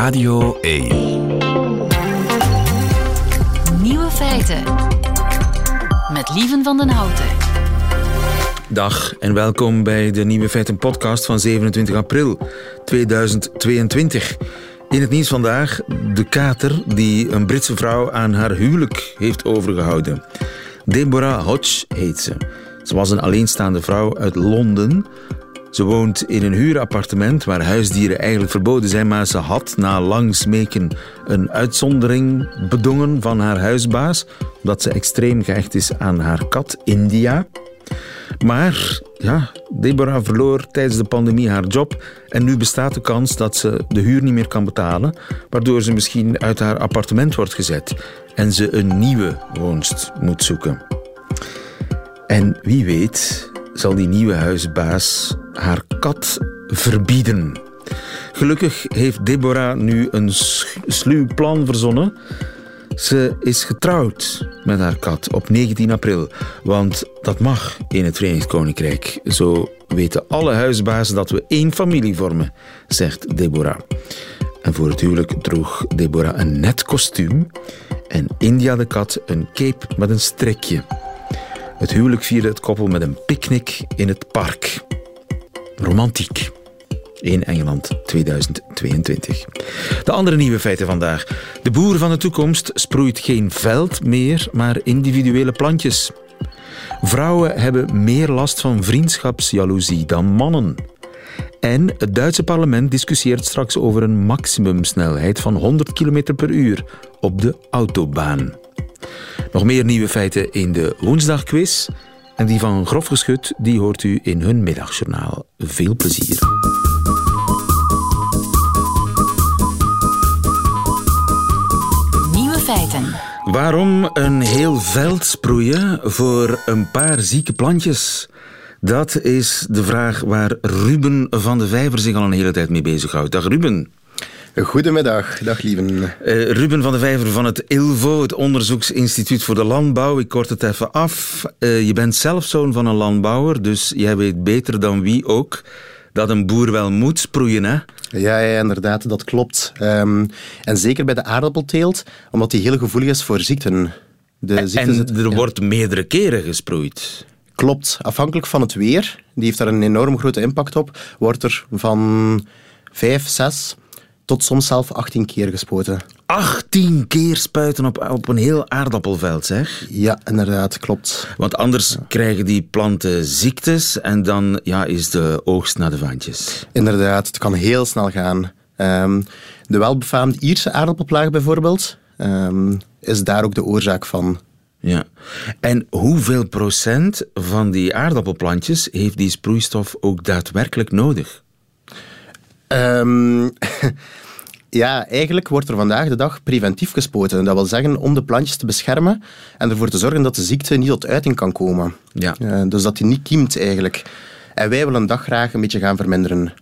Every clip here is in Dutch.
Radio 1. Nieuwe feiten. Met Lieven van den Houten. Dag en welkom bij de Nieuwe Feiten podcast van 27 april 2022. In het nieuws vandaag de kater die een Britse vrouw aan haar huwelijk heeft overgehouden. Deborah Hodge heet ze. Ze was een alleenstaande vrouw uit Londen. Ze woont in een huurappartement waar huisdieren eigenlijk verboden zijn, maar ze had na lang smeken een uitzondering bedongen van haar huisbaas, omdat ze extreem gehecht is aan haar kat India. Maar ja, Deborah verloor tijdens de pandemie haar job en nu bestaat de kans dat ze de huur niet meer kan betalen, waardoor ze misschien uit haar appartement wordt gezet en ze een nieuwe woonst moet zoeken. En wie weet zal die nieuwe huisbaas haar kat verbieden. Gelukkig heeft Deborah nu een sluw plan verzonnen. Ze is getrouwd met haar kat op 19 april, want dat mag in het Verenigd Koninkrijk. Zo weten alle huisbazen dat we één familie vormen, zegt Deborah. En voor het huwelijk droeg Deborah een net kostuum en India de kat een cape met een strikje. Het huwelijk vierde het koppel met een picknick in het park. Romantiek. In Engeland 2022. De andere nieuwe feiten vandaag. De boer van de toekomst sproeit geen veld meer, maar individuele plantjes. Vrouwen hebben meer last van vriendschapsjaloezie dan mannen. En het Duitse parlement discussieert straks over een maximumsnelheid van 100 km per uur op de autobaan. Nog meer nieuwe feiten in de woensdagquiz. En die van Grof Geschut die hoort u in hun middagjournaal. Veel plezier. Nieuwe feiten. Waarom een heel veld sproeien voor een paar zieke plantjes? Dat is de vraag waar Ruben van de Vijver zich al een hele tijd mee bezighoudt. Dag Ruben. Goedemiddag, dag lieven. Uh, Ruben van de Vijver van het ILVO, het Onderzoeksinstituut voor de Landbouw. Ik kort het even af. Uh, je bent zelf zoon van een landbouwer, dus jij weet beter dan wie ook dat een boer wel moet sproeien, hè? Ja, ja inderdaad, dat klopt. Um, en zeker bij de aardappelteelt, omdat die heel gevoelig is voor ziekten. De ziekten en er wordt meerdere keren gesproeid. Klopt, afhankelijk van het weer, die heeft daar een enorm grote impact op, wordt er van vijf, zes tot soms zelf 18 keer gespoten. 18 keer spuiten op, op een heel aardappelveld, zeg? Ja, inderdaad, klopt. Want anders krijgen die planten ziektes en dan ja, is de oogst naar de vandjes. Inderdaad, het kan heel snel gaan. Um, de welbefaamde Ierse aardappelplaag bijvoorbeeld um, is daar ook de oorzaak van. Ja. En hoeveel procent van die aardappelplantjes heeft die sproeistof ook daadwerkelijk nodig? Um, ja, eigenlijk wordt er vandaag de dag preventief gespoten. Dat wil zeggen om de plantjes te beschermen en ervoor te zorgen dat de ziekte niet tot uiting kan komen. Ja. Uh, dus dat die niet kiemt eigenlijk. En wij willen dat graag een beetje gaan verminderen.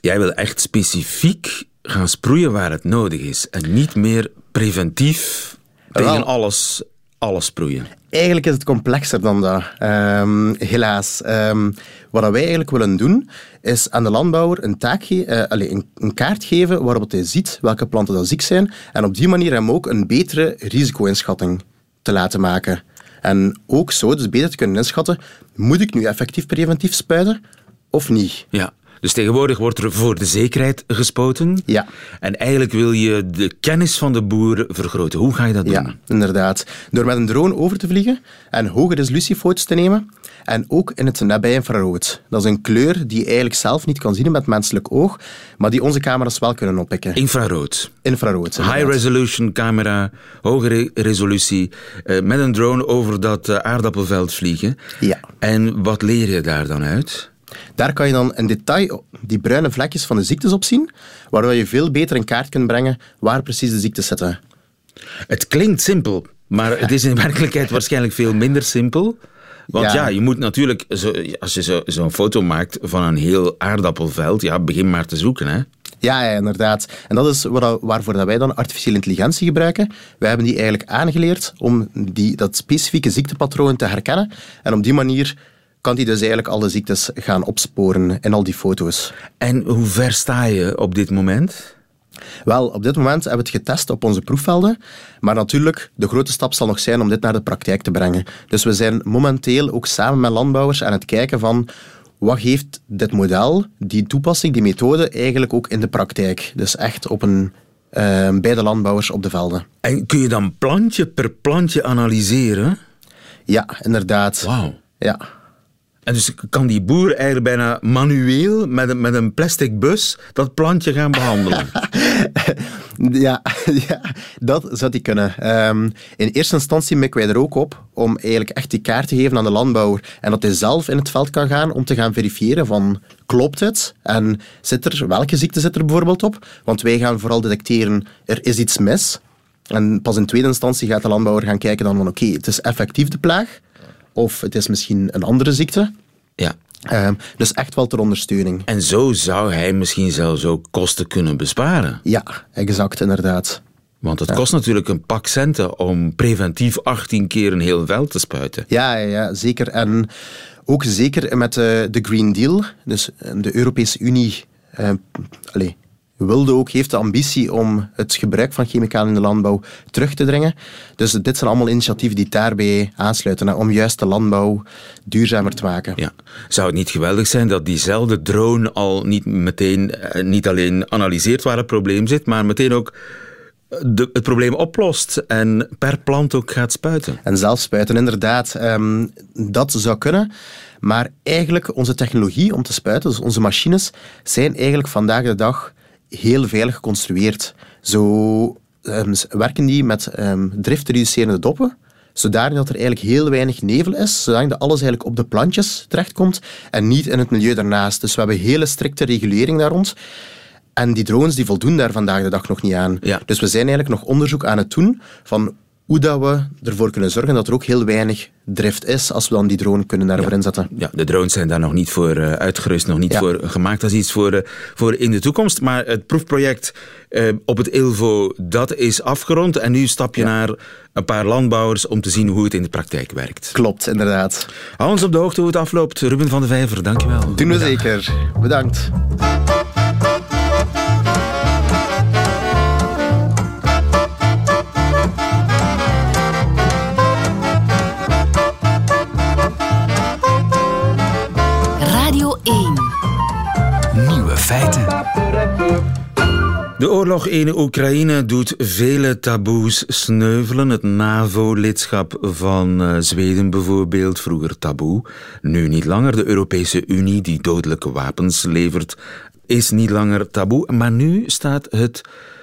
Jij wil echt specifiek gaan sproeien waar het nodig is en niet meer preventief tegen alles alles sproeien? Eigenlijk is het complexer dan dat, um, helaas. Um, wat wij eigenlijk willen doen, is aan de landbouwer een, taak uh, allez, een, een, kaart geven waarop hij ziet welke planten dan ziek zijn en op die manier hem ook een betere risico-inschatting te laten maken. En ook zo, dus beter te kunnen inschatten, moet ik nu effectief preventief spuiten of niet? Ja. Dus tegenwoordig wordt er voor de zekerheid gespoten. Ja. En eigenlijk wil je de kennis van de boer vergroten. Hoe ga je dat doen? Ja, inderdaad. Door met een drone over te vliegen en hoge resolutiefoto's te nemen. En ook in het nabij infrarood. Dat is een kleur die je eigenlijk zelf niet kan zien met menselijk oog, maar die onze camera's wel kunnen oppikken. Infrarood? Infrarood, High resolution camera, hoge resolutie, uh, met een drone over dat uh, aardappelveld vliegen. Ja. En wat leer je daar dan uit? Daar kan je dan in detail die bruine vlekjes van de ziektes op zien, waardoor je veel beter in kaart kunt brengen waar precies de ziektes zitten. Het klinkt simpel, maar het is in werkelijkheid waarschijnlijk veel minder simpel. Want ja, je moet natuurlijk, als je zo'n foto maakt van een heel aardappelveld, ja, begin maar te zoeken. Hè? Ja, ja, inderdaad. En dat is waarvoor dat wij dan artificiële intelligentie gebruiken. Wij hebben die eigenlijk aangeleerd om die, dat specifieke ziektepatroon te herkennen en op die manier kan hij dus eigenlijk alle ziektes gaan opsporen in al die foto's. En hoe ver sta je op dit moment? Wel, op dit moment hebben we het getest op onze proefvelden. Maar natuurlijk, de grote stap zal nog zijn om dit naar de praktijk te brengen. Dus we zijn momenteel ook samen met landbouwers aan het kijken van wat geeft dit model, die toepassing, die methode eigenlijk ook in de praktijk. Dus echt op een, uh, bij de landbouwers op de velden. En kun je dan plantje per plantje analyseren? Ja, inderdaad. Wauw. Ja. En dus kan die boer eigenlijk bijna manueel met een, met een plastic bus dat plantje gaan behandelen? ja, ja, dat zou hij kunnen. Um, in eerste instantie mikken wij er ook op om eigenlijk echt die kaart te geven aan de landbouwer en dat hij zelf in het veld kan gaan om te gaan verifiëren van klopt het en zit er, welke ziekte zit er bijvoorbeeld op? Want wij gaan vooral detecteren er is iets mis. En pas in tweede instantie gaat de landbouwer gaan kijken dan van oké, het is effectief de plaag of het is misschien een andere ziekte. Ja. Um, dus echt wel ter ondersteuning. En zo zou hij misschien zelfs ook kosten kunnen besparen. Ja, exact, inderdaad. Want het kost natuurlijk een pak centen om preventief 18 keer een heel veld te spuiten. Ja, ja, ja zeker. En ook zeker met de, de Green Deal, dus de Europese Unie. Uh, allez, wilde ook, heeft de ambitie om het gebruik van chemicaliën in de landbouw terug te dringen. Dus dit zijn allemaal initiatieven die daarbij aansluiten, om juist de landbouw duurzamer te maken. Ja. Zou het niet geweldig zijn dat diezelfde drone al niet meteen, eh, niet alleen analyseert waar het probleem zit, maar meteen ook de, het probleem oplost en per plant ook gaat spuiten? En zelf spuiten, inderdaad. Um, dat zou kunnen. Maar eigenlijk, onze technologie om te spuiten, dus onze machines, zijn eigenlijk vandaag de dag heel veilig geconstrueerd. Zo um, werken die met um, driftreducerende doppen, zodanig dat er eigenlijk heel weinig nevel is, zodanig dat alles eigenlijk op de plantjes terechtkomt en niet in het milieu daarnaast. Dus we hebben hele strikte regulering daar rond. En die drones die voldoen daar vandaag de dag nog niet aan. Ja. Dus we zijn eigenlijk nog onderzoek aan het doen van hoe dat we ervoor kunnen zorgen dat er ook heel weinig drift is als we dan die drone kunnen daarvoor ja. inzetten. Ja, de drones zijn daar nog niet voor uh, uitgerust, nog niet Ja. voor gemaakt. Dat is iets voor, uh, voor in de toekomst. Maar het proefproject uh, op het ILVO, dat is afgerond. En nu stap je naar een paar landbouwers om te zien hoe het in de praktijk werkt. Klopt, inderdaad. Hou ons op de hoogte hoe het afloopt. Ruben van de Vijver, dankjewel. Doen we zeker. Bedankt. De oorlog in Oekraïne doet vele taboes sneuvelen. Het NAVO-lidschap van uh, Zweden bijvoorbeeld, vroeger taboe. Nu niet langer. De Europese Unie, die dodelijke wapens levert, is niet langer taboe. Maar nu staat het,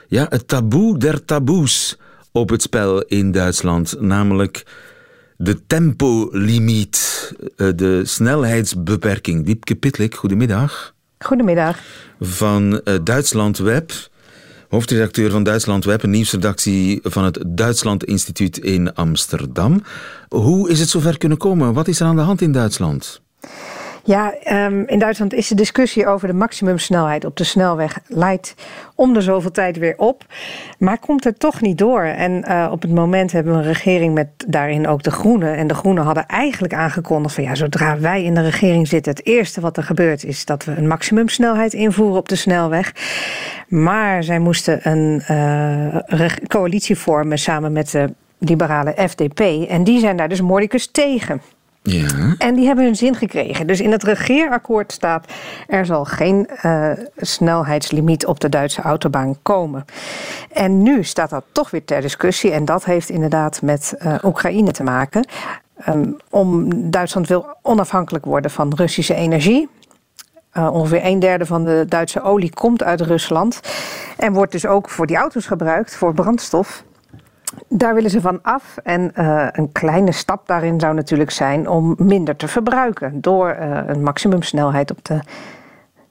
ja, het taboe der taboes op het spel in Duitsland. Namelijk de tempolimiet, uh, de snelheidsbeperking. Diepke Pitlik, goedemiddag. Goedemiddag. Van uh, Duitsland Web hoofdredacteur van Duitsland Web, een nieuwsredactie van het Duitsland Instituut in Amsterdam. Hoe is het zover kunnen komen? Wat is er aan de hand in Duitsland? Ja, um, in Duitsland is de discussie over de maximumsnelheid op de snelweg leidt om de zoveel tijd weer op, maar komt er toch niet door. En uh, op het moment hebben we een regering met daarin ook de Groenen. En de Groenen hadden eigenlijk aangekondigd van ja, zodra wij in de regering zitten, het eerste wat er gebeurt is dat we een maximumsnelheid invoeren op de snelweg. Maar zij moesten een uh, coalitie vormen samen met de liberale FDP. En die zijn daar dus mordicus tegen. Ja. En die hebben hun zin gekregen. Dus in het regeerakkoord staat... er zal geen uh, snelheidslimiet op de Duitse autobaan komen. En nu staat dat toch weer ter discussie. En dat heeft inderdaad met uh, Oekraïne te maken. Um, om Duitsland wil onafhankelijk worden van Russische energie. Uh, ongeveer een derde van de Duitse olie komt uit Rusland. En wordt dus ook voor die auto's gebruikt, voor brandstof. Daar willen ze van af. En uh, een kleine stap daarin zou natuurlijk zijn om minder te verbruiken. Door uh, een maximumsnelheid op de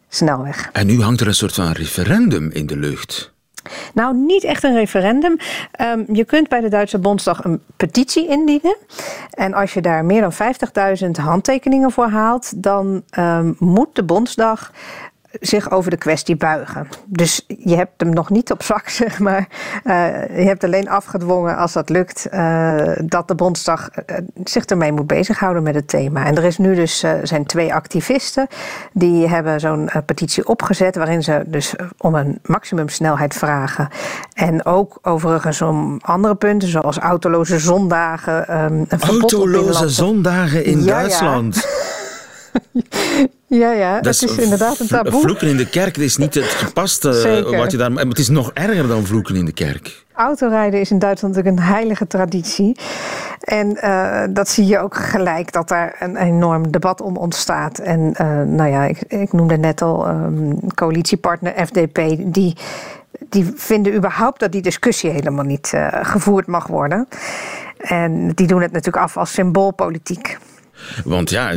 snelweg. En nu hangt er een soort van referendum in de lucht. Nou, niet echt een referendum. Um, je kunt bij de Duitse Bondsdag een petitie indienen. En als je daar meer dan 50.000 handtekeningen voor haalt, dan um, moet de Bondsdag zich over de kwestie buigen. Dus je hebt hem nog niet op zak, zeg maar. Uh, je hebt alleen afgedwongen, als dat lukt, uh, dat de Bondsdag uh, zich ermee moet bezighouden met het thema. En er is nu dus, zijn twee activisten, die hebben zo'n petitie opgezet, waarin ze dus om een maximumsnelheid vragen. En ook overigens om andere punten, zoals autoloze zondagen. Um, autoloze zondagen in ja, Duitsland. Ja. Ja, ja, dat het is, inderdaad een taboe. Vloeken in de kerk is niet het gepaste wat je daar... Maar het is nog erger dan vloeken in de kerk. Autorijden is in Duitsland natuurlijk een heilige traditie. En uh, dat zie je ook gelijk, dat daar een enorm debat om ontstaat. En uh, nou ja, ik, ik, noemde net al um, coalitiepartner FDP... die die vinden überhaupt dat die discussie helemaal niet uh, gevoerd mag worden. En die doen het natuurlijk af als symboolpolitiek. Want ja,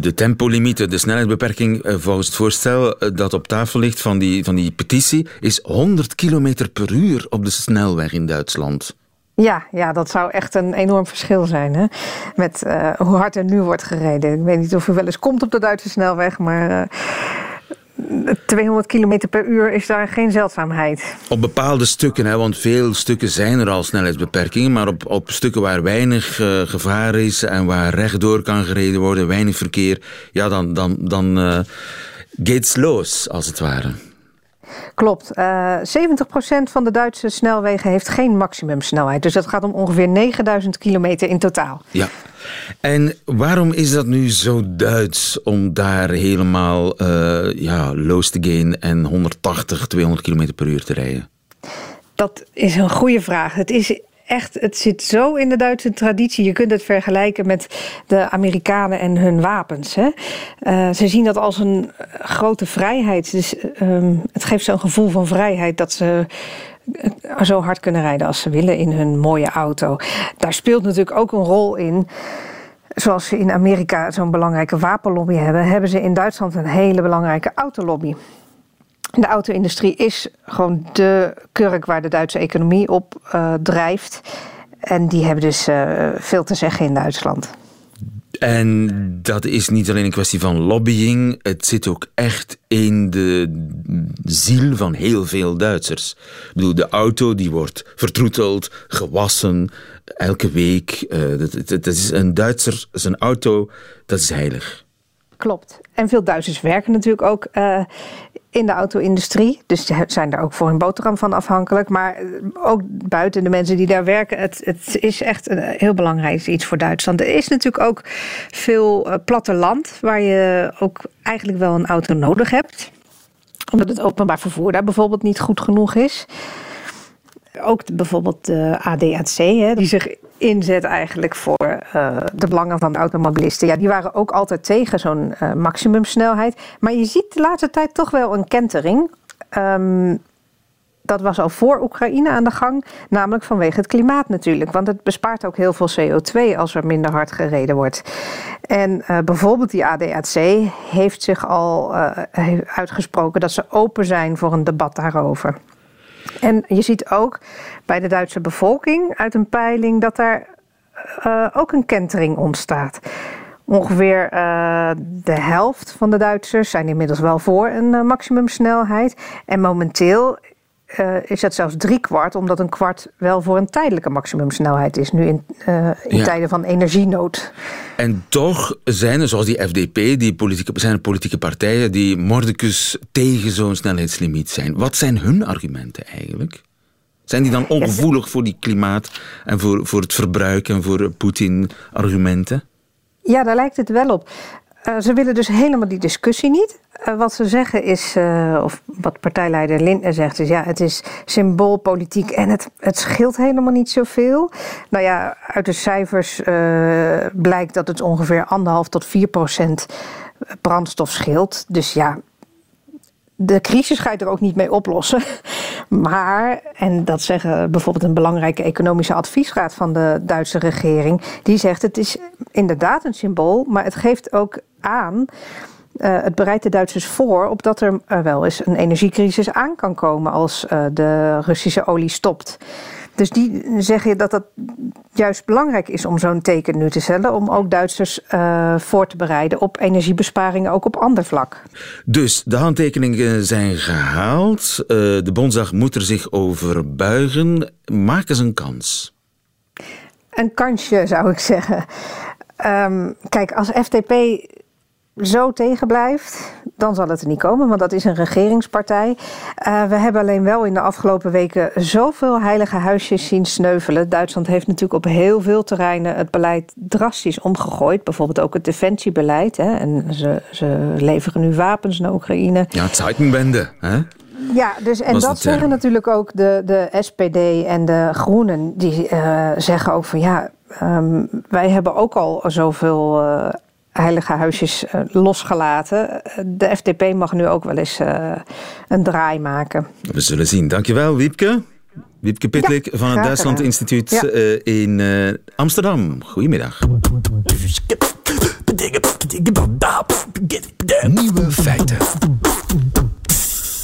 de tempolimieten, de snelheidsbeperking eh, volgens het voorstel eh, dat op tafel ligt van die, van die petitie, is 100 km per uur op de snelweg in Duitsland. Ja, ja, dat zou echt een enorm verschil zijn hè? met uh, hoe hard er nu wordt gereden. Ik weet niet of u wel eens komt op de Duitse snelweg, maar 200 km per uur is daar geen zeldzaamheid. Op bepaalde stukken, hè, want veel stukken zijn er al snelheidsbeperkingen, maar op, op stukken waar weinig uh, gevaar is en waar rechtdoor kan gereden worden, weinig verkeer, ja, dan, dan, dan uh, los, als het ware. Klopt. Uh, eh, 70% van de Duitse snelwegen heeft geen maximumsnelheid. Dus dat gaat om ongeveer 9000 kilometer in totaal. Ja. En waarom is dat nu zo Duits om daar helemaal uh, ja, los te gaan en 180, 200 km per uur te rijden? Dat is een goede vraag. Het is echt, het zit zo in de Duitse traditie. Je kunt het vergelijken met de Amerikanen en hun wapens. Hè? Uh, ze zien dat als een grote vrijheid. Dus um, het geeft zo'n gevoel van vrijheid dat ze eh, zo hard kunnen rijden als ze willen in hun mooie auto. Daar speelt natuurlijk ook een rol in. Zoals ze in Amerika zo'n belangrijke wapenlobby hebben, hebben ze in Duitsland een hele belangrijke autolobby. De auto-industrie is gewoon de kurk waar de Duitse economie op uh, drijft. En die hebben dus uh, veel te zeggen in Duitsland. En dat is niet alleen een kwestie van lobbying, het zit ook echt in de ziel van heel veel Duitsers. Ik bedoel, de auto die wordt vertroeteld, gewassen, elke week. Uh, dat, dat, is een Duitser, zijn auto, dat is heilig. Klopt. En veel Duitsers werken natuurlijk ook uh, in de auto-industrie. Dus die zijn daar ook voor hun boterham van afhankelijk. Maar eh, ook buiten de mensen die daar werken. Het, het is echt een heel belangrijk iets voor Duitsland. Er is natuurlijk ook veel uh, platteland waar je ook eigenlijk wel een auto nodig hebt. Omdat het openbaar vervoer daar bijvoorbeeld niet goed genoeg is. Ook bijvoorbeeld de ADAC, hè, die zich inzet eigenlijk voor uh, de belangen van de automobilisten. Ja, die waren ook altijd tegen zo'n uh, maximumsnelheid. Maar je ziet de laatste tijd toch wel een kentering. Um, dat was al voor Oekraïne aan de gang, namelijk vanwege het klimaat natuurlijk. Want het bespaart ook heel veel CO2 als er minder hard gereden wordt. En uh, bijvoorbeeld die ADAC heeft zich al uitgesproken dat ze open zijn voor een debat daarover. En je ziet ook bij de Duitse bevolking uit een peiling dat daar uh, ook een kentering ontstaat. Ongeveer uh, de helft van de Duitsers zijn inmiddels wel voor een uh, maximumsnelheid. En momenteel uh, is dat zelfs drie kwart, omdat een kwart wel voor een tijdelijke maximumsnelheid is, nu in, uh, in ja. tijden van energienood. En toch zijn er, zoals die FDP, die politieke, zijn er politieke partijen die mordicus tegen zo'n snelheidslimiet zijn. Wat zijn hun argumenten eigenlijk? Zijn die dan ongevoelig voor die klimaat en voor, voor het verbruik en voor Poetin-argumenten? Ja, daar lijkt het wel op. Uh, ze willen dus helemaal die discussie niet. Uh, wat ze zeggen is, uh, of wat partijleider Lindner zegt, is ja, het is symboolpolitiek en het, het scheelt helemaal niet zoveel. Nou ja, uit de cijfers blijkt dat het ongeveer anderhalf tot 4 procent brandstof scheelt. Dus ja, de crisis ga je er ook niet mee oplossen. Maar, en dat zeggen bijvoorbeeld een belangrijke economische adviesraad van de Duitse regering, die zegt het is inderdaad een symbool, maar het geeft ook aan. Uh, het bereidt de Duitsers voor op dat er wel eens een energiecrisis aan kan komen als uh, de Russische olie stopt. Dus die zeggen dat dat juist belangrijk is om zo'n teken nu te stellen. Om ook Duitsers uh, voor te bereiden op energiebesparingen, ook op ander vlak. Dus de handtekeningen zijn gehaald. Uh, de Bondsdag moet er zich over buigen. Maak eens een kans. Een kansje zou ik zeggen. Um, kijk, als FDP zo tegen blijft, dan zal het er niet komen, want dat is een regeringspartij. Uh, we hebben alleen wel in de afgelopen weken zoveel heilige huisjes zien sneuvelen. Duitsland heeft natuurlijk op heel veel terreinen het beleid drastisch omgegooid. Bijvoorbeeld ook het defensiebeleid. Hè. En ze, ze leveren nu wapens naar Oekraïne. Ja, Zeitenwende, hè? Ja, dus, en dat zeggen natuurlijk ook de, de SPD en de Groenen. Die uh, zeggen ook van ja, um, wij hebben ook al zoveel uh, heilige huisjes uh, losgelaten. De FDP mag nu ook wel eens een draai maken. We zullen zien. Dankjewel, Wiepke. Wiepke Pitlik ja, van het Duitsland Instituut ja. in Amsterdam. Goedemiddag. Nieuwe feiten.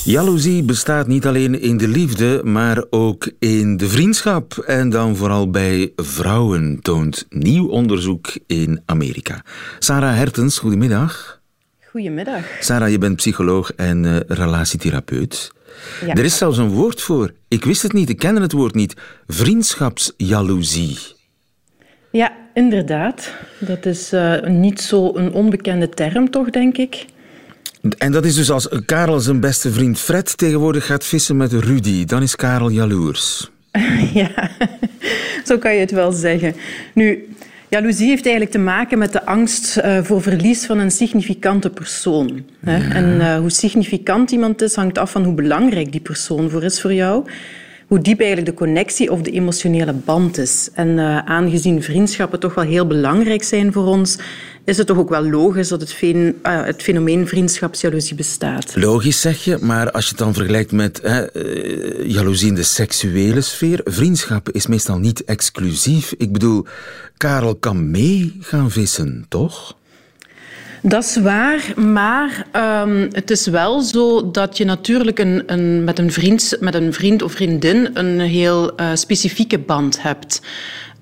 Jaloezie bestaat niet alleen in de liefde, maar ook in de vriendschap. En dan vooral bij vrouwen, toont nieuw onderzoek in Amerika. Sarah Hertens, goedemiddag. Goedemiddag. Sarah, je bent psycholoog en uh, relatietherapeut. Ja. Er is zelfs een woord voor. Ik wist het niet, ik kende het woord niet. Vriendschapsjaloezie. Ja, inderdaad. Dat is uh, niet zo een onbekende term, toch, denk ik. En dat is dus als Karel zijn beste vriend Fred tegenwoordig gaat vissen met Rudy. Dan is Karel jaloers. Ja, zo kan je het wel zeggen. Nu, jaloezie heeft eigenlijk te maken met de angst uh, voor verlies van een significante persoon. Ja. En uh, hoe significant iemand is, hangt af van hoe belangrijk die persoon voor is voor jou hoe diep eigenlijk de connectie of de emotionele band is. En uh, aangezien vriendschappen toch wel heel belangrijk zijn voor ons, is het toch ook wel logisch dat het, fen uh, het fenomeen vriendschapsjaloezie bestaat. Logisch zeg je, maar als je het dan vergelijkt met hè, uh, jaloezie in de seksuele sfeer, vriendschap is meestal niet exclusief. Ik bedoel, Karel kan mee gaan vissen, toch? Dat is waar, maar um, het is wel zo dat je natuurlijk een, een, met, een vriend, met een vriend of vriendin een heel uh, specifieke band hebt.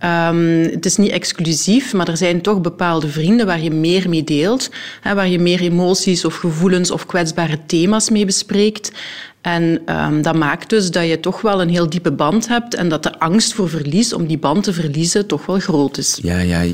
Um, het is niet exclusief, maar er zijn toch bepaalde vrienden waar je meer mee deelt, hè, waar je meer emoties of gevoelens of kwetsbare thema's mee bespreekt. En um, dat maakt dus dat je toch wel een heel diepe band hebt en dat de angst voor verlies, om die band te verliezen, toch wel groot is. Ja, ja,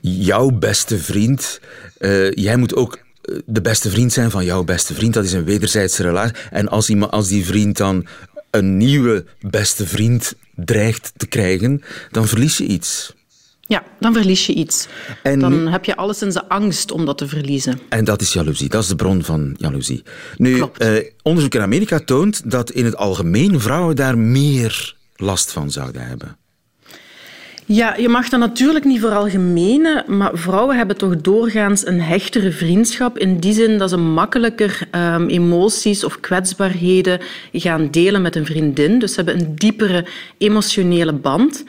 jouw beste vriend, uh, jij moet ook eh, de beste vriend zijn van jouw beste vriend. Dat is een wederzijdse relatie. En als, als die vriend dan een nieuwe beste vriend dreigt te krijgen, dan verlies je iets. Ja, dan verlies je iets. En dan nu, heb je alles in zijn angst om dat te verliezen. En dat is jaloezie. Dat is de bron van jaloezie. Nu, eh, onderzoek in Amerika toont dat in het algemeen vrouwen daar meer last van zouden hebben. Ja, je mag dat natuurlijk niet veralgemenen, maar vrouwen hebben toch doorgaans een hechtere vriendschap in die zin dat ze makkelijker um, emoties of kwetsbaarheden gaan delen met een vriendin. Dus ze hebben een diepere emotionele band.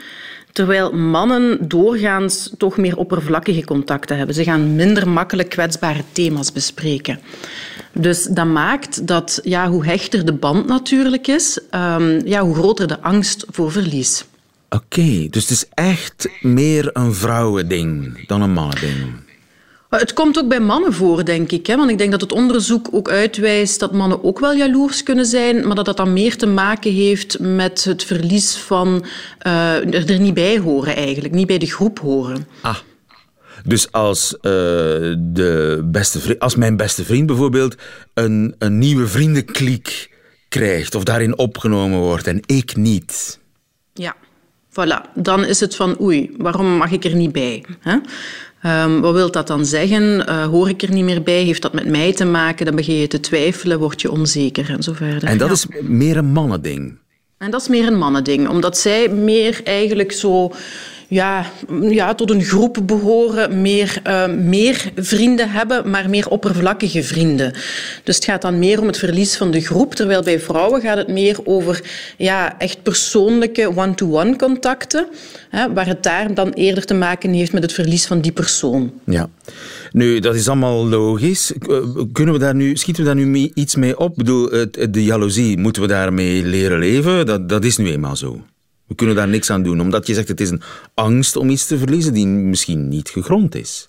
Terwijl mannen doorgaans toch meer oppervlakkige contacten hebben. Ze gaan minder makkelijk kwetsbare thema's bespreken. Dus dat maakt dat ja, hoe hechter de band natuurlijk is, um, ja, hoe groter de angst voor verlies. Oké, okay, dus het is echt meer een vrouwending dan een mannending. Het komt ook bij mannen voor, denk ik. Hè? Want ik denk dat het onderzoek ook uitwijst dat mannen ook wel jaloers kunnen zijn, maar dat dat dan meer te maken heeft met het verlies van uh, er niet bij horen eigenlijk, niet bij de groep horen. Ah. Dus als, uh, de beste vriend, als mijn beste vriend bijvoorbeeld een, een nieuwe vriendenkliek krijgt of daarin opgenomen wordt en ik niet. Ja, voilà. Dan is het van oei, waarom mag ik er niet bij? Hè? Um, wat wil dat dan zeggen? Uh, hoor ik er niet meer bij? Heeft dat met mij te maken? Dan begin je te twijfelen, word je onzeker en zo verder. En dat ja. is meer een mannending? En dat is meer een mannending, omdat zij meer eigenlijk zo ja, ja, tot een groep behoren, meer, uh, meer vrienden hebben, maar meer oppervlakkige vrienden. Dus het gaat dan meer om het verlies van de groep, terwijl bij vrouwen gaat het meer over ja, echt persoonlijke one-to-one contacten, hè, waar het daar dan eerder te maken heeft met het verlies van die persoon. Ja. Nu, dat is allemaal logisch. Kunnen we daar nu, schieten we daar nu iets mee op? Ik bedoel, de jaloezie, moeten we daarmee leren leven? Dat, dat is nu eenmaal zo. We kunnen daar niks aan doen, omdat je zegt het is een angst om iets te verliezen die misschien niet gegrond is.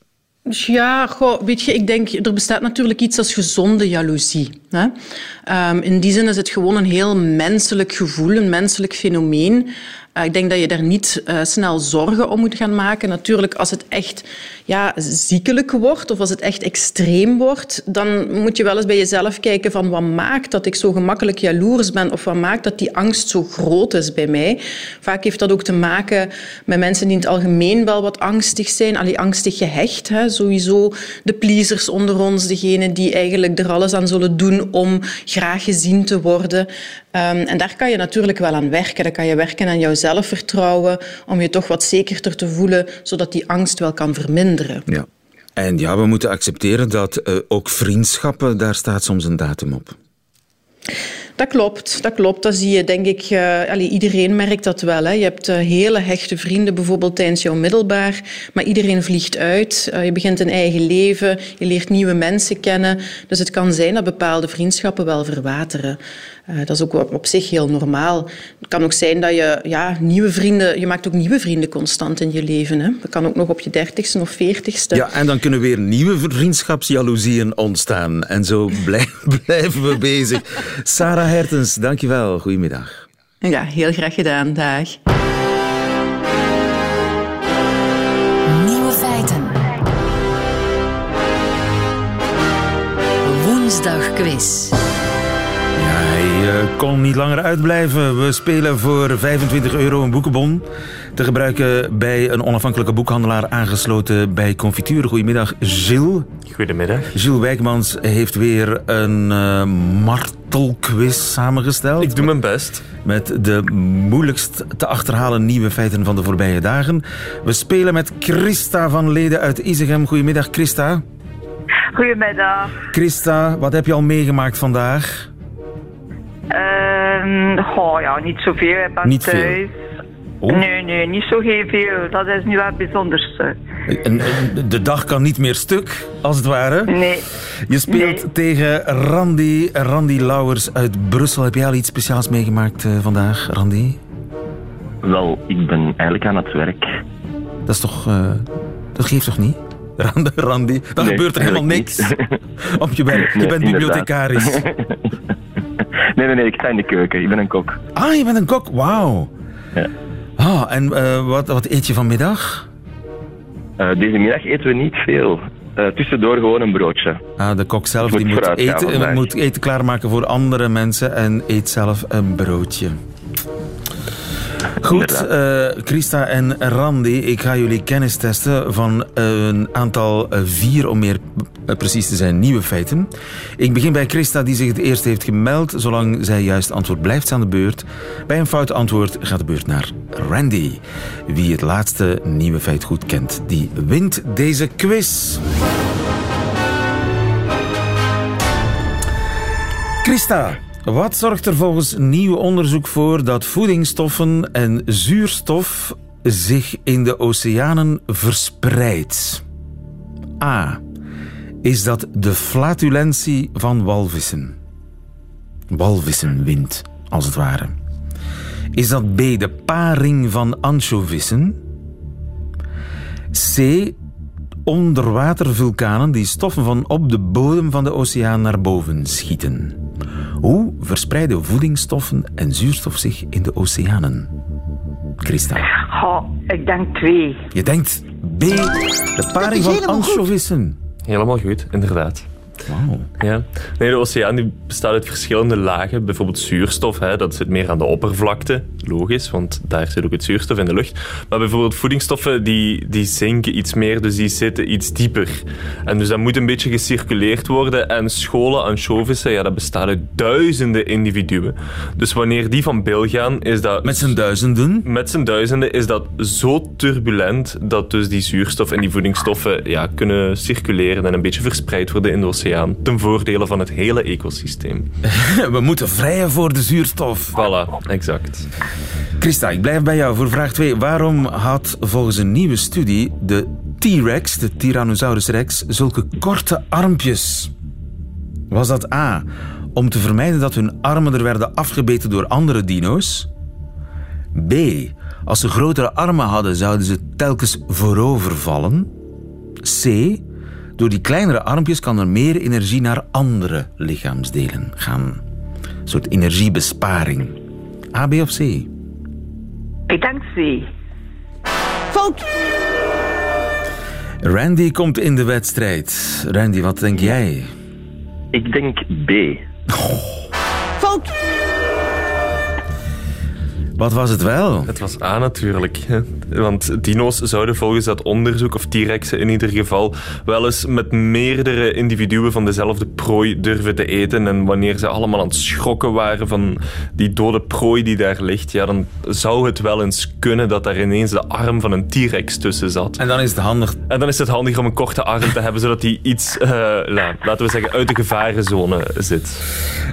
Ja, goh, weet je, ik denk, er bestaat natuurlijk iets als gezonde jaloezie. Hè? Um, in die zin is het gewoon een heel menselijk gevoel, een menselijk fenomeen. Uh, ik denk dat je daar niet uh, snel zorgen om moet gaan maken. Natuurlijk, als het echt ja, ziekelijk wordt of als het echt extreem wordt, dan moet je wel eens bij jezelf kijken van wat maakt dat ik zo gemakkelijk jaloers ben of wat maakt dat die angst zo groot is bij mij. Vaak heeft dat ook te maken met mensen die in het algemeen wel wat angstig zijn, allee, angstig gehecht. Hè. Sowieso de pleasers onder ons, degenen die eigenlijk er alles aan zullen doen om graag gezien te worden. Um, en daar kan je natuurlijk wel aan werken. Dan kan je werken aan jouw zelfvertrouwen, om je toch wat zekerder te voelen, zodat die angst wel kan verminderen. Ja. En ja, we moeten accepteren dat uh, ook vriendschappen, daar staat soms een datum op. Dat klopt, dat klopt. Dat zie je, denk ik. Allee, iedereen merkt dat wel. Hè. Je hebt uh, hele hechte vrienden, bijvoorbeeld tijdens jouw middelbaar, maar iedereen vliegt uit. Uh, je begint een eigen leven, je leert nieuwe mensen kennen. Dus het kan zijn dat bepaalde vriendschappen wel verwateren. Dat is ook op zich heel normaal. Het kan ook zijn dat je ja, nieuwe vrienden... Je maakt ook nieuwe vrienden constant in je leven. Hè. Dat kan ook nog op je dertigste of veertigste. Ja, en dan kunnen weer nieuwe vriendschapsjaloezieën ontstaan. En zo blijven we bezig. Sarah Hertens, dankjewel. Goedemiddag. Ja, heel graag gedaan. Dag. Nieuwe feiten. Woensdag quiz. Hij uh, kon niet langer uitblijven. We spelen voor 25 euro een boekenbon. Te gebruiken bij een onafhankelijke boekhandelaar aangesloten bij Confituur. Goedemiddag, Gilles. Goedemiddag. Gilles Wijkmans heeft weer een uh, martelquiz samengesteld. Ik doe mijn best. Met de moeilijkst te achterhalen nieuwe feiten van de voorbije dagen. We spelen met Christa van Leden uit Isegem. Goedemiddag, Christa. Goedemiddag. Christa, wat heb je al meegemaakt vandaag? Um, oh ja, niet zoveel. Ik ben niet thuis. Veel. Oh. Nee, nee, niet zo heel veel. Dat is nu wel het bijzonderste. En, de dag kan niet meer stuk, als het ware. Nee. Je speelt nee. tegen Randy, Randy Lauwers uit Brussel. Heb jij al iets speciaals meegemaakt uh, vandaag, Randy? Wel, ik ben eigenlijk aan het werk. Dat is toch... Uh, dat geeft toch niet? Randy, dan nee, gebeurt er helemaal niks op je werk. Je Nee, bent bibliothecaris. nee, nee, nee, ik sta in de keuken. Ik ben een kok. Ah, je bent een kok. Wauw. Ja. Ah, en uh, wat, wat eet je vanmiddag? Uh, deze middag eten we niet veel. Uh, tussendoor gewoon een broodje. Ah, de kok zelf moet die moet eten, moet eten klaarmaken voor andere mensen en eet zelf een broodje. Goed, uh, Christa en Randy, ik ga jullie kennis testen van een aantal uh, vier, om meer uh, precies te zijn, nieuwe feiten. Ik begin bij Christa, die zich het eerst heeft gemeld. Zolang zij juist antwoord blijft aan de beurt. Bij een fout antwoord gaat de beurt naar Randy. Wie het laatste nieuwe feit goed kent, die wint deze quiz. Christa. Wat zorgt er volgens nieuw onderzoek voor dat voedingsstoffen en zuurstof zich in de oceanen verspreidt? A. Is dat de flatulentie van walvissen? Walvissenwind, als het ware. Is dat B. De paring van ansjovissen? C. Onderwatervulkanen die stoffen van op de bodem van de oceaan naar boven schieten. Hoe verspreiden voedingsstoffen en zuurstof zich in de oceanen? Christa. Oh, ik denk twee. Je denkt B, de paring van ansjovissen. Helemaal goed, inderdaad. Wow. Ja. Nee, de oceaan die bestaat uit verschillende lagen. Bijvoorbeeld zuurstof, hè, dat zit meer aan de oppervlakte. Logisch, want daar zit ook het zuurstof in de lucht. Maar bijvoorbeeld voedingsstoffen die, die zinken iets meer, dus die zitten iets dieper. En dus dat moet een beetje gecirculeerd worden. En scholen ansjovissen, ja, dat bestaat uit duizenden individuen. Dus wanneer die van bil gaan, is dat... Met z'n duizenden? Met z'n duizenden is dat zo turbulent dat dus die zuurstof en die voedingsstoffen ja, kunnen circuleren en een beetje verspreid worden in de oceaan ten voordele van het hele ecosysteem. We moeten vrijen voor de zuurstof. Voilà, exact. Christa, ik blijf bij jou voor vraag 2. Waarom had volgens een nieuwe studie de T-Rex, de Tyrannosaurus rex, zulke korte armpjes? Was dat A, om te vermijden dat hun armen er werden afgebeten door andere dino's? B. Als ze grotere armen hadden, zouden ze telkens voorovervallen. C. Door die kleinere armpjes kan er meer energie naar andere lichaamsdelen gaan. Een soort energiebesparing. A, B of C? Ik denk C. Fout! Randy komt in de wedstrijd. Randy, wat denk jij? Ik denk B. Fout! Wat was het wel? Het was A natuurlijk. hè. Want dino's zouden volgens dat onderzoek, of T-rexen in ieder geval, wel eens met meerdere individuen van dezelfde prooi durven te eten. En wanneer ze allemaal aan het schrokken waren van die dode prooi die daar ligt, ja, dan zou het wel eens kunnen dat daar ineens de arm van een T-rex tussen zat. En dan is het handig. En dan is het handig om een korte arm te hebben, zodat die iets, eh, nou, laten we zeggen, uit de gevarenzone zit.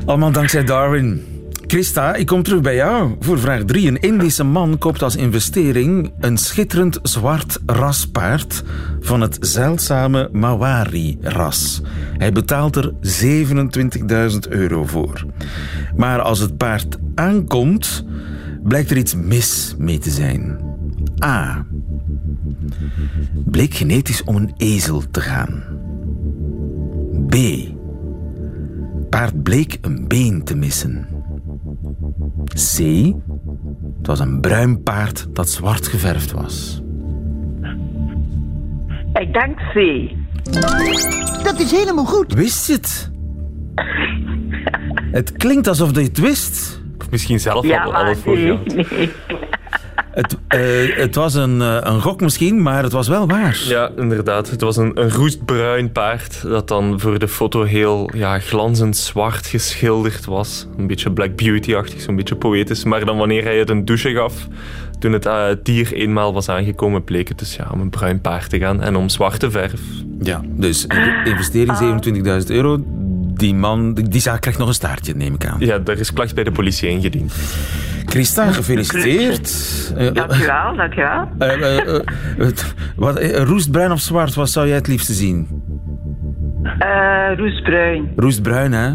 Allemaal dankzij Darwin. Christa, ik kom terug bij jou voor vraag 3. Een Indische man koopt als investering een schitterend zwart raspaard van het zeldzame Mawari-ras. Hij betaalt er 27.000 euro voor. Maar als het paard aankomt, blijkt er iets mis mee te zijn. A. Bleek genetisch om een ezel te gaan. B. Paard bleek een been te missen. C. Het was een bruin paard dat zwart geverfd was. Ik denk C. Dat is helemaal goed. Wist je het? Het klinkt alsof je het wist. Of misschien zelf Ja, al alles voor nee. Het, eh, het was een, eh, een gok misschien, maar het was wel waar. Ja, inderdaad. Het was een, een roestbruin paard dat dan voor de foto heel ja, glanzend zwart geschilderd was. Een beetje Black Beauty-achtig, zo'n beetje poëtisch. Maar dan wanneer hij het een douche gaf, toen het eh, dier eenmaal was aangekomen, bleek het dus ja, om een bruin paard te gaan en om zwarte verf. Ja, dus in- investering 27.000 euro. Die man, die, die zaak krijgt nog een staartje, neem ik aan. Ja, daar is klacht bij de politie ingediend. Christa, gefeliciteerd. Dankjewel, dankjewel. eh, eh, eh, wat, roestbruin of zwart, wat zou jij het liefste zien? Eh roesbruin. Roestbruin, hè?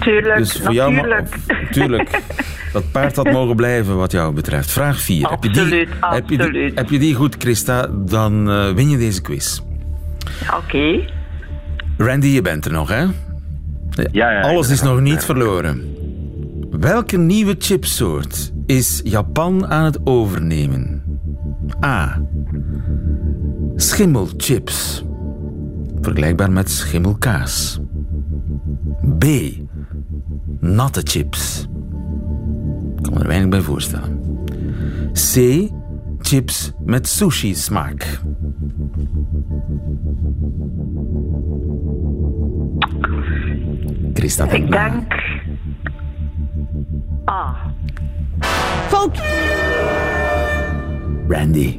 Tuurlijk, Dus voor jou... ma- natuurlijk. Tuurlijk. Dat paard had mogen blijven wat jou betreft. Vraag 4. Heb je, die, Absoluut, heb, je die, absoluut. heb je die goed, Christa, dan eh, win je deze quiz. Oké. Randy, je bent er nog, hè? Ja, ja, Alles is nog niet verloren. Welke nieuwe chipsoort is Japan aan het overnemen? A. Schimmelchips. Vergelijkbaar met schimmelkaas. B. Natte chips. Ik kan me er weinig bij voorstellen. C. Chips met sushi-smaak. Christa, denk Ik denk A. Fout! Randy.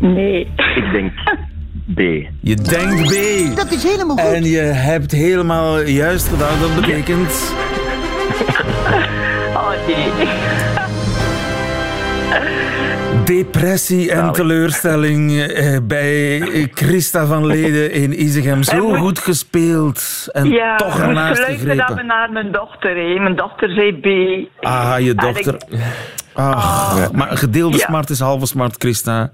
Nee. Ik denk B. Je denkt B. Dat is helemaal goed. En je hebt helemaal juist gedaan. Dat betekent... Oh nee. Depressie en teleurstelling eh, bij Christa van Leden in Izegem. Zo goed gespeeld. En Ja, toch ernaast gegrepen. naar mijn dochter. Mijn dochter zei B. Ah, je dochter. ik- Ach, maar een gedeelde Ja. smart is halve smart, Christa.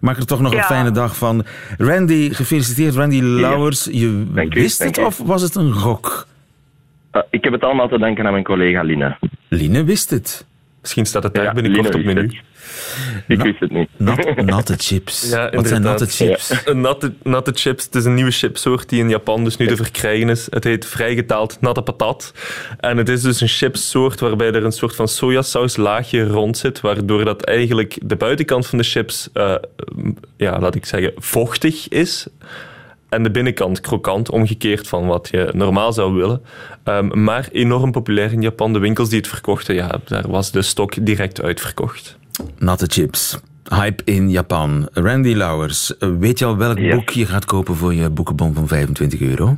Maak er toch nog een Ja. fijne dag van. Randy, gefeliciteerd. Randy Lauwers, je Dank wist het of was het een gok? Eh, ik heb het allemaal te danken aan mijn collega Line. Line wist het. Misschien staat het daar Ja, binnenkort Line op menu. Ik wist het niet. Nat, natte chips. Ja, Wat zijn natte chips? Een natte, natte chips, het is een nieuwe chipsoort die in Japan dus nu te verkrijgen is. Het heet vrijgetaald natte patat. En het is dus een chipsoort waarbij er een soort van sojasaus laagje rond zit, waardoor dat eigenlijk de buitenkant van de chips, eh, ja, laat ik zeggen, vochtig is. En de binnenkant krokant, omgekeerd van wat je normaal zou willen. Ehm, maar enorm populair in Japan. De winkels die het verkochten, ja, daar was de stok direct uitverkocht. Natte chips. Hype in Japan. Randy Lauwers, eh, weet je al welk boek je gaat kopen voor je boekenbon van 25 euro?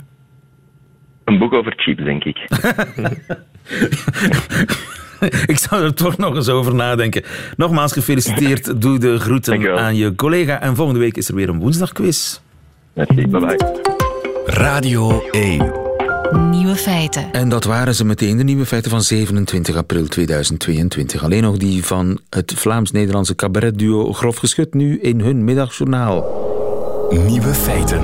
Een boek over chips, denk ik. Ik zou er toch nog eens over nadenken. Nogmaals gefeliciteerd. Doe de groeten Dankjewel. aan je collega. En volgende week is er weer een woensdagquiz. Merci, bye bye. Radio 1. Nieuwe feiten. En dat waren ze meteen, de nieuwe feiten van 27 april 2022. Alleen nog die van het Vlaams-Nederlandse cabaretduo Grof Geschut nu in hun middagjournaal. Nieuwe feiten.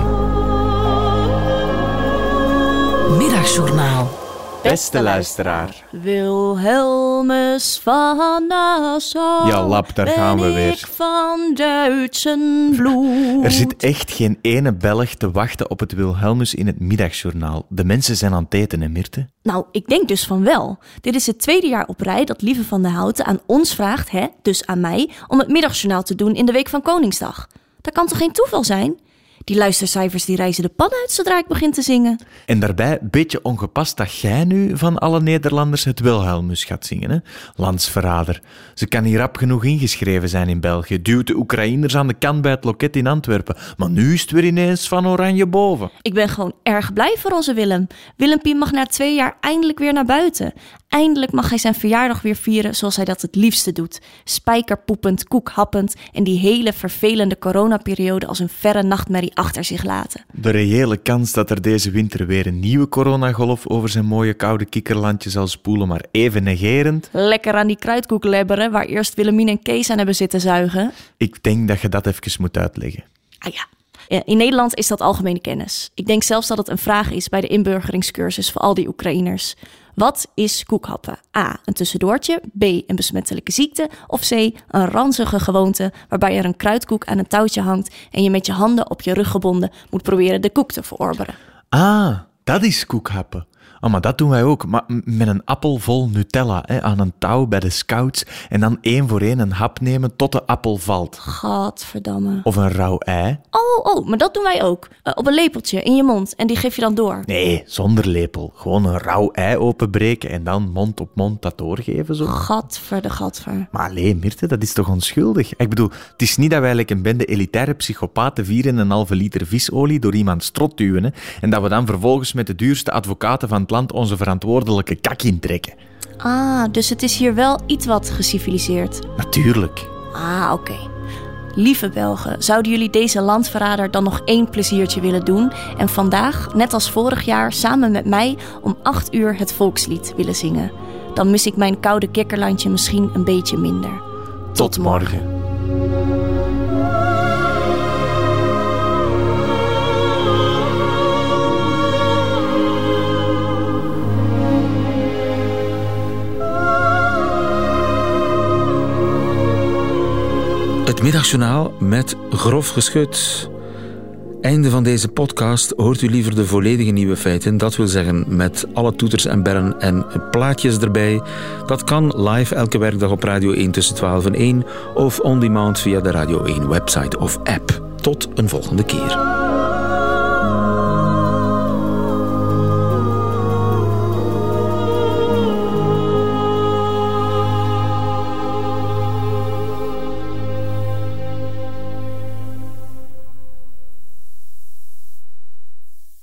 Middagjournaal. Beste luisteraar. Wilhelmus van Nassau. Ja, lap, daar gaan we weer. Ik van Duitsen bloed. Er zit echt geen ene Belg te wachten op het Wilhelmus in het middagjournaal. De mensen zijn aan het eten, hè, Mirte? Nou, ik denk dus van wel. Dit is het tweede jaar op rij dat Lieve van der Houten aan ons vraagt, hè, dus aan mij, om het middagjournaal te doen in de week van Koningsdag. Dat kan toch geen toeval zijn? Die luistercijfers die reizen de pan uit zodra ik begin te zingen. En daarbij, beetje ongepast dat jij nu van alle Nederlanders het Wilhelmus gaat zingen, hè? Landsverrader. Ze kan hier rap genoeg ingeschreven zijn in België. Duwt de Oekraïners aan de kant bij het loket in Antwerpen. Maar nu is het weer ineens van oranje boven. Ik ben gewoon erg blij voor onze Willem. Willempie mag na twee jaar eindelijk weer naar buiten. Eindelijk mag hij zijn verjaardag weer vieren zoals hij dat het liefste doet. Spijkerpoepend, koekhappend en die hele vervelende coronaperiode als een verre nachtmerrie achter zich laten. De reële kans dat er deze winter weer een nieuwe coronagolf over zijn mooie koude kikkerlandje zal spoelen, maar even negerend. Lekker aan die kruidkoek lebberen waar eerst Willemien en Kees aan hebben zitten zuigen. Ik denk dat je dat even moet uitleggen. Ah ja. In Nederland is dat algemene kennis. Ik denk zelfs dat het een vraag is bij de inburgeringscursus voor al die Oekraïners. Wat is koekhappen? A. Een tussendoortje. B. Een besmettelijke ziekte. Of C. Een ranzige gewoonte waarbij er een kruidkoek aan een touwtje hangt en je met je handen op je rug gebonden moet proberen de koek te verorberen. Ah, dat is koekhappen. Oh, maar dat doen wij ook. Maar met een appel vol Nutella hè, aan een touw bij de scouts en dan één voor één een hap nemen tot de appel valt. Gadverdamme. Of een rauw ei. Oh, oh, maar dat doen wij ook. Eh, op een lepeltje in je mond en die geef je dan door. Nee, zonder lepel. Gewoon een rauw ei openbreken en dan mond op mond dat doorgeven. Zo. Gadver de gadver. Maar alleen, Mirte, dat is toch onschuldig? Ik bedoel, het is niet dat wij like een bende elitaire psychopaten vieren een halve liter visolie door iemand strot duwen hè, en dat we dan vervolgens met de duurste advocaten van het land onze verantwoordelijke kak intrekken. Ah, dus het is hier wel iets wat geciviliseerd. Natuurlijk. Ah, oké. Lieve Belgen, zouden jullie deze landverrader dan nog één pleziertje willen doen en vandaag, net als vorig jaar, samen met mij om 8 uur het volkslied willen zingen? Dan mis ik mijn koude kikkerlandje misschien een beetje minder. Tot morgen. Het middagjournaal met grof geschut. Einde van deze podcast hoort u liever de volledige nieuwe feiten. Dat wil zeggen met alle toeters en bellen en plaatjes erbij. Dat kan live elke werkdag op Radio 1 tussen 12 en 1 of on demand via de Radio 1 website of app. Tot een volgende keer.